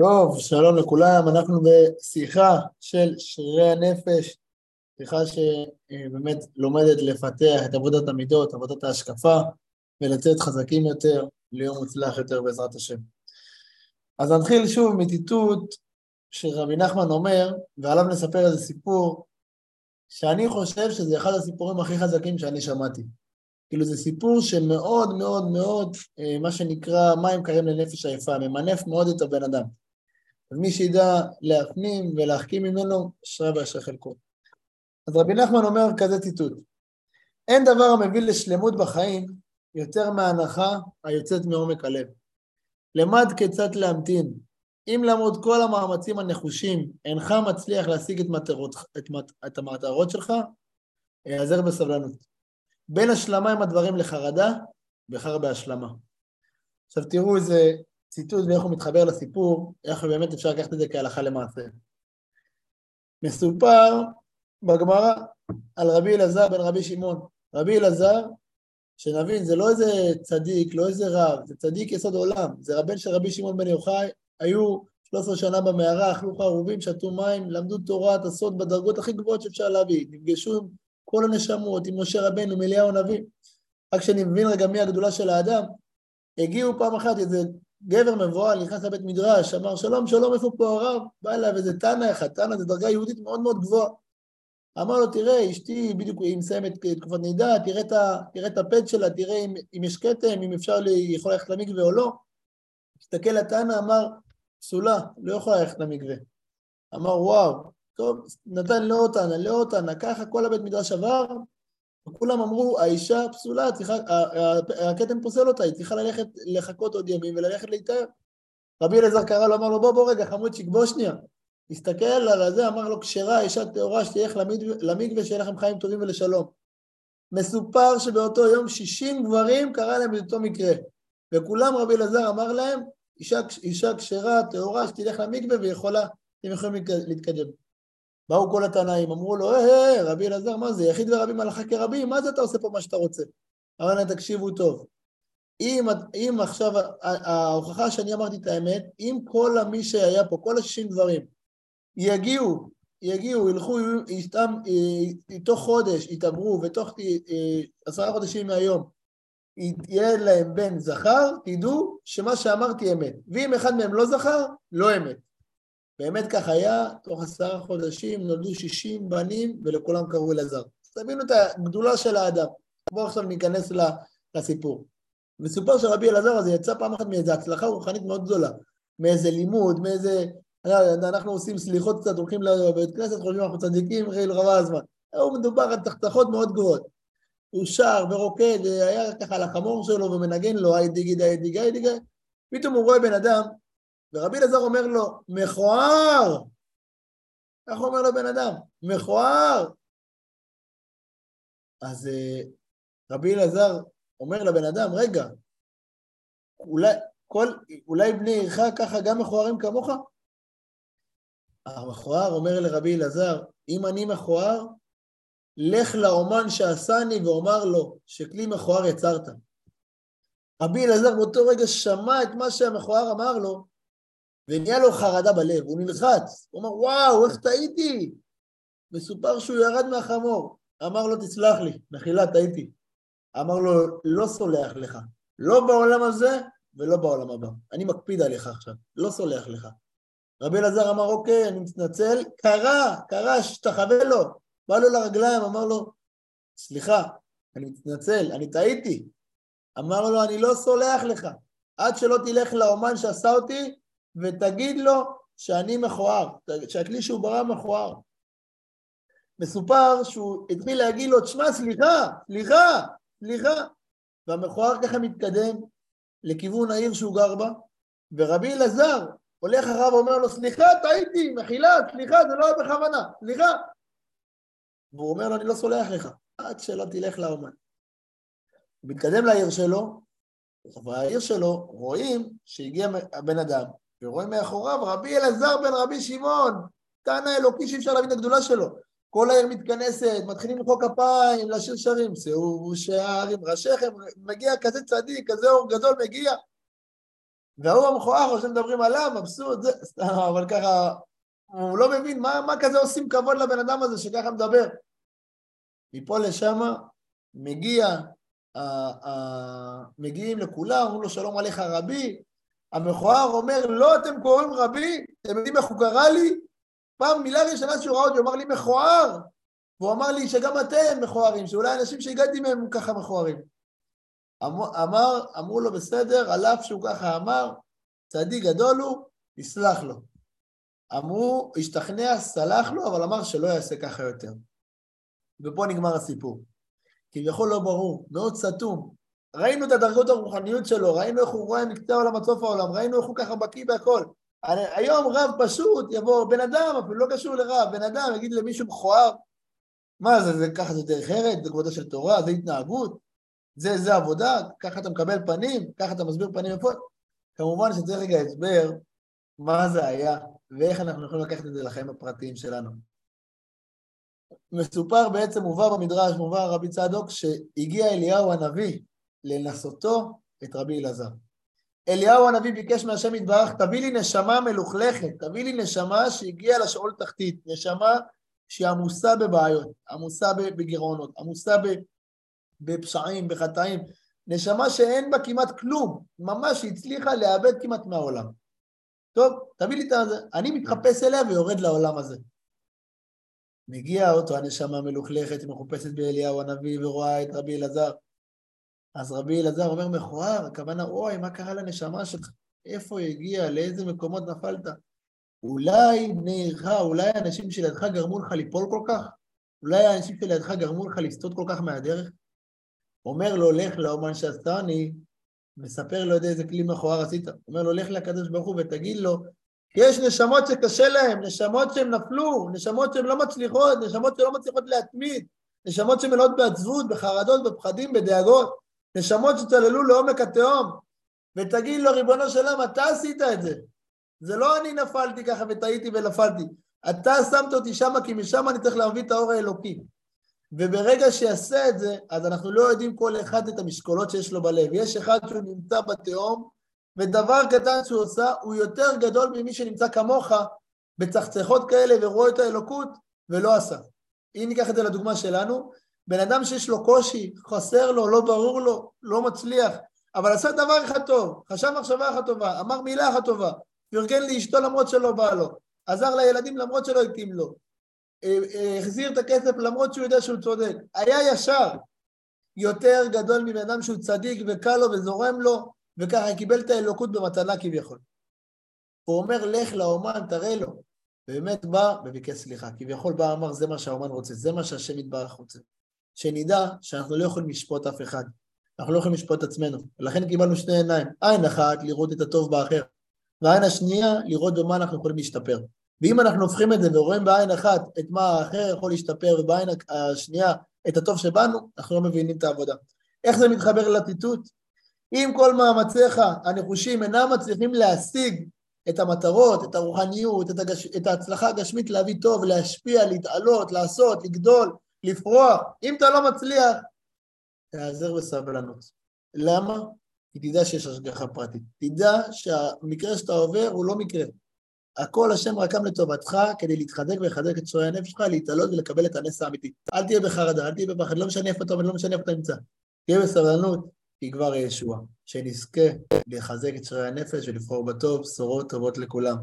טוב, שלום לכולם, אנחנו בשיחה של שרירי הנפש, שיחה שבאמת לומדת לפתח את עבודת המידות, עבודת ההשקפה, ולצאת חזקים יותר, ליום מוצלח יותר בעזרת השם. אז נתחיל שוב מציטוט שרבי נחמן אומר, ועליו נספר איזה סיפור, שאני חושב שזה אחד הסיפורים הכי חזקים שאני שמעתי. כאילו זה סיפור שמאוד מאוד מאוד, אה, מה שנקרא מים קרים לנפש עייפה, ממנף מאוד את הבן אדם. אז מי שידע להפנים ולהחכים ממנו, אשרה ואשרי חלקו. אז רבי נחמן אומר כזה ציטוט: אין דבר המביא לשלמות בחיים יותר מההנחה היוצאת מעומק הלב. למד כיצד להמתין. אם למרות כל המאמצים הנחושים אינך מצליח להשיג את, מטרות, את, את המטרות שלך, היעזר בסבלנות. בין השלמה עם הדברים לחרדה, בחר בהשלמה. עכשיו תראו איזה ציטוט ואיך הוא מתחבר לסיפור, איך באמת אפשר לקחת את זה כהלכה למעשה. מסופר בגמרא על רבי אלעזר בן רבי שמעון. רבי אלעזר, שנבין, זה לא איזה צדיק, לא איזה רב, זה צדיק יסוד עולם, זה רבן של רבי שמעון בן יוחאי, היו 13 שנה במערה, אכלו חרובים, שתו מים, למדו תורת הסוד בדרגות הכי גבוהות שאפשר להביא, נפגשו עם כל הנשמות, עם משה רבנו, עם אליהו הנביא. רק שאני מבין רגע מי הגדולה של האדם, הגיעו פעם אחת איזה גבר מבוהל, נכנס לבית מדרש, אמר שלום שלום איפה פה הרב? בא אליו איזה תנא אחד, תנא זה דרגה יהודית מאוד מאוד גבוהה. אמר לו תראה אשתי בדיוק היא מסיימת תקופת נידה, תראה את, הפד שלה, תראה אם, אם יש כתם, אם אפשר, היא יכולה ללכת למקווה או לא. הסתכל לתנא, אמר פסולה, לא יכולה ללכת למקווה. אמר וואו, טוב, נתן תנא, לא ככה כל הבית מדרש עבר, וכולם אמרו, האישה פסולה, הכתם פוסל אותה, היא צריכה ללכת לחכות עוד ימים וללכת להתאר. רבי אלעזר קרא לו, אמר לו, בוא, בוא רגע, חמודשיק, בוא שנייה. הסתכל על זה, אמר לו, כשרה, אישה טהורה, שתלך למקווה, שיהיה לכם חיים טובים ולשלום. מסופר שבאותו יום 60 גברים קרה להם את אותו מקרה. וכולם, רבי אלעזר אמר להם, אישה כשרה, טהורה, שתלך למקווה ויכולה, אתם יכולים להתקדם. באו כל התנאים, אמרו לו, היי, אה, אה, רבי אלעזר, מה זה, יחיד ורבים הלכה כרבים, מה זה אתה עושה פה מה שאתה רוצה? אמר להם, תקשיבו טוב, אם, אם עכשיו, ההוכחה שאני אמרתי את האמת, אם כל מי שהיה פה, כל השישים דברים, יגיעו, יגיעו, ילכו, אה, תוך חודש, יתעברו, ותוך עשרה חודשים מהיום, יהיה להם בן זכר, תדעו שמה שאמרתי אמת. ואם אחד מהם לא זכר, לא אמת. באמת כך היה, תוך עשרה חודשים נולדו שישים בנים ולכולם קראו אלעזר. תבינו את הגדולה של האדם. בואו עכשיו ניכנס לסיפור. מסופר שרבי אלעזר הזה יצא פעם אחת מאיזו הצלחה רוחנית מאוד גדולה, מאיזה לימוד, מאיזה... אנחנו עושים סליחות קצת, הולכים לבית כנסת, חושבים אנחנו צדיקים, חיל רבה הזמן. הוא מדובר על תחתכות מאוד גבוהות. הוא שר ורוקד, היה ככה על החמור שלו ומנגן לו, היי דיגי דיי דיגי דיגי, פתאום הוא רואה בן אדם ורבי אלעזר אומר לו, מכוער! איך אומר לבן אדם? מכוער! אז אה, רבי אלעזר אומר לבן אדם, רגע, אולי, כל, אולי בני עירך ככה גם מכוערים כמוך? המכוער אומר לרבי אלעזר, אם אני מכוער, לך לאומן שעשני ואומר לו שכלי מכוער יצרת. רבי אלעזר באותו רגע שמע את מה שהמכוער אמר לו, ונהיה לו חרדה בלב, הוא נלחץ, הוא אמר, וואו, איך טעיתי? מסופר שהוא ירד מהחמור, אמר לו, תסלח לי, מחילה, טעיתי. אמר לו, לא סולח לך, לא בעולם הזה ולא בעולם הבא. אני מקפיד עליך עכשיו, לא סולח לך. רבי אלעזר אמר, אוקיי, אני מתנצל, קרה, קרה, שתחווה לו. בא לו לרגליים, אמר לו, סליחה, אני מתנצל, אני טעיתי. אמר לו, אני לא סולח לך. עד שלא תלך לאומן שעשה אותי, ותגיד לו שאני מכוער, שהכלי שהוא ברא מכוער. מסופר שהוא התחיל להגיד לו, תשמע, סליחה, סליחה, סליחה. והמכוער ככה מתקדם לכיוון העיר שהוא גר בה, ורבי אלעזר הולך אחריו ואומר לו, סליחה, טעיתי, מחילה, סליחה, זה לא היה בכוונה, סליחה. והוא אומר לו, אני לא סולח לך, עד שלא תלך לאומן. הוא מתקדם לעיר שלו, ובעיר שלו רואים שהגיע הבן אדם, ורואים מאחוריו רבי אלעזר בן רבי שמעון, תנא אלוקי שאי אפשר להבין את הגדולה שלו. כל העיר מתכנסת, מתחילים למחוא כפיים, לשיר שרים, שאו שערים ראשיכם, מגיע כזה צדיק, כזה אור גדול מגיע. וההוא המכוער חושב שמדברים עליו, מבסוט, זה, סתם, אבל ככה, הוא לא מבין מה, מה כזה עושים כבוד לבן אדם הזה שככה מדבר. מפה לשם מגיע, uh, מגיעים לכולם, אומרים לו שלום עליך רבי, המכוער אומר, לא אתם קוראים רבי, אתם יודעים איך הוא קרא לי? פעם מילה ראשונה שהוא ראה אותי, הוא אמר לי מכוער, והוא אמר לי שגם אתם מכוערים, שאולי אנשים שהגעתי מהם ככה מכוערים. אמר, אמרו לו בסדר, על אף שהוא ככה אמר, צדיק גדול הוא, יסלח לו. אמרו, השתכנע, סלח לו, אבל אמר שלא יעשה ככה יותר. ופה נגמר הסיפור. כביכול לא ברור, מאוד סתום. ראינו את הדרגות הרוחניות שלו, ראינו איך הוא רואה מקצה העולם עד סוף העולם, ראינו איך הוא ככה בקיא בהכל. היום רב פשוט יבוא, בן אדם, אפילו לא קשור לרב, בן אדם יגיד למישהו מכוער, מה זה, זה ככה זה דרך ארץ, זה כבודה של תורה, זה התנהגות, זה, זה עבודה, ככה אתה מקבל פנים, ככה אתה מסביר פנים יפות. כמובן שצריך רגע הסבר מה זה היה ואיך אנחנו יכולים לקחת את זה לחיים הפרטיים שלנו. מסופר בעצם, מובא במדרש, מובא רבי צדוק, שהגיע אליהו הנביא לנסותו את רבי אלעזר. אליהו הנביא ביקש מהשם יתברך, תביא לי נשמה מלוכלכת, תביא לי נשמה שהגיעה לשאול תחתית, נשמה שהיא עמוסה בבעיות, עמוסה בגירעונות, עמוסה בפשעים, בחטאים, נשמה שאין בה כמעט כלום, ממש הצליחה לאבד כמעט מהעולם. טוב, תביא לי את זה, אני מתחפש אליה ויורד לעולם הזה. מגיע אותו הנשמה המלוכלכת, היא מחופשת באליהו הנביא ורואה את רבי אלעזר. אז רבי אלעזר אומר מכוער, הכוונה, אוי, מה קרה לנשמה שלך? איפה היא הגיעה? לאיזה מקומות נפלת? אולי בניך, אולי האנשים שלידך גרמו לך ליפול כל כך? אולי האנשים שלידך גרמו לך לסטות כל כך מהדרך? אומר לו, לך לאומן שעשני, מספר לו איזה כלי מכוער עשית. אומר לו, לך לקדוש ברוך הוא ותגיד לו, יש נשמות שקשה להם, נשמות שהן נפלו, נשמות שהן לא מצליחות, נשמות שלא מצליחות להתמיד, נשמות שמלאות בעצבות, בחרדות, בפחדים, בדאגות, נשמות שצללו לעומק התהום, ותגיד לו, ריבונו של עולם, אתה עשית את זה. זה לא אני נפלתי ככה וטעיתי ונפלתי. אתה שמת אותי שמה, כי משם אני צריך להביא את האור האלוקי. וברגע שיעשה את זה, אז אנחנו לא יודעים כל אחד את המשקולות שיש לו בלב. יש אחד שהוא נמצא בתהום, ודבר קטן שהוא עושה הוא יותר גדול ממי שנמצא כמוך בצחצחות כאלה ורואה את האלוקות ולא עשה. אם ניקח את זה לדוגמה שלנו, בן אדם שיש לו קושי, חסר לו, לא ברור לו, לא מצליח, אבל עשה דבר אחד טוב, חשב מחשבה אחת טובה, אמר מילה אחת טובה, פרגן לאשתו למרות שלא בא לו, עזר לילדים למרות שלא התאים לו, אה, אה, החזיר את הכסף למרות שהוא יודע שהוא צודק, היה ישר, יותר גדול מבן אדם שהוא צדיק וקל לו וזורם לו, וככה קיבל את האלוקות במתנה כביכול. הוא אומר, לך לאומן, תראה לו. ובאמת בא וביקש סליחה. כביכול בא, אמר, זה מה שהאומן רוצה, זה מה שהשם יתברך רוצה. שנדע שאנחנו לא יכולים לשפוט אף אחד. אנחנו לא יכולים לשפוט את עצמנו. ולכן קיבלנו שני עיניים. עין אחת, לראות את הטוב באחר. והעין השנייה, לראות במה אנחנו יכולים להשתפר. ואם אנחנו הופכים את זה ורואים בעין אחת את מה האחר יכול להשתפר, ובעין השנייה את הטוב שבנו, אנחנו לא מבינים את העבודה. איך זה מתחבר לטיטוט? אם כל מאמציך הנחושים אינם מצליחים להשיג את המטרות, את הרוחניות, את, הגש... את ההצלחה הגשמית להביא טוב, להשפיע, להתעלות, לעשות, לגדול, לפרוח, אם אתה לא מצליח, תיעזר בסבלנות. למה? כי תדע שיש השגחה פרטית. תדע שהמקרה שאתה עובר הוא לא מקרה. הכל השם רקם לטובתך כדי להתחזק ולחזק את שועי הנפש שלך, להתעלות ולקבל את הנס האמיתי. אל תהיה בחרדה, אל תהיה בפחד, לא משנה איפה אתה עומד, לא משנה איפה אתה נמצא. תהיה בסבלנות, כי כבר ישוע. שנזכה לחזק את שועי הנפש ולבחור בטוב, בשורות טובות לכולם.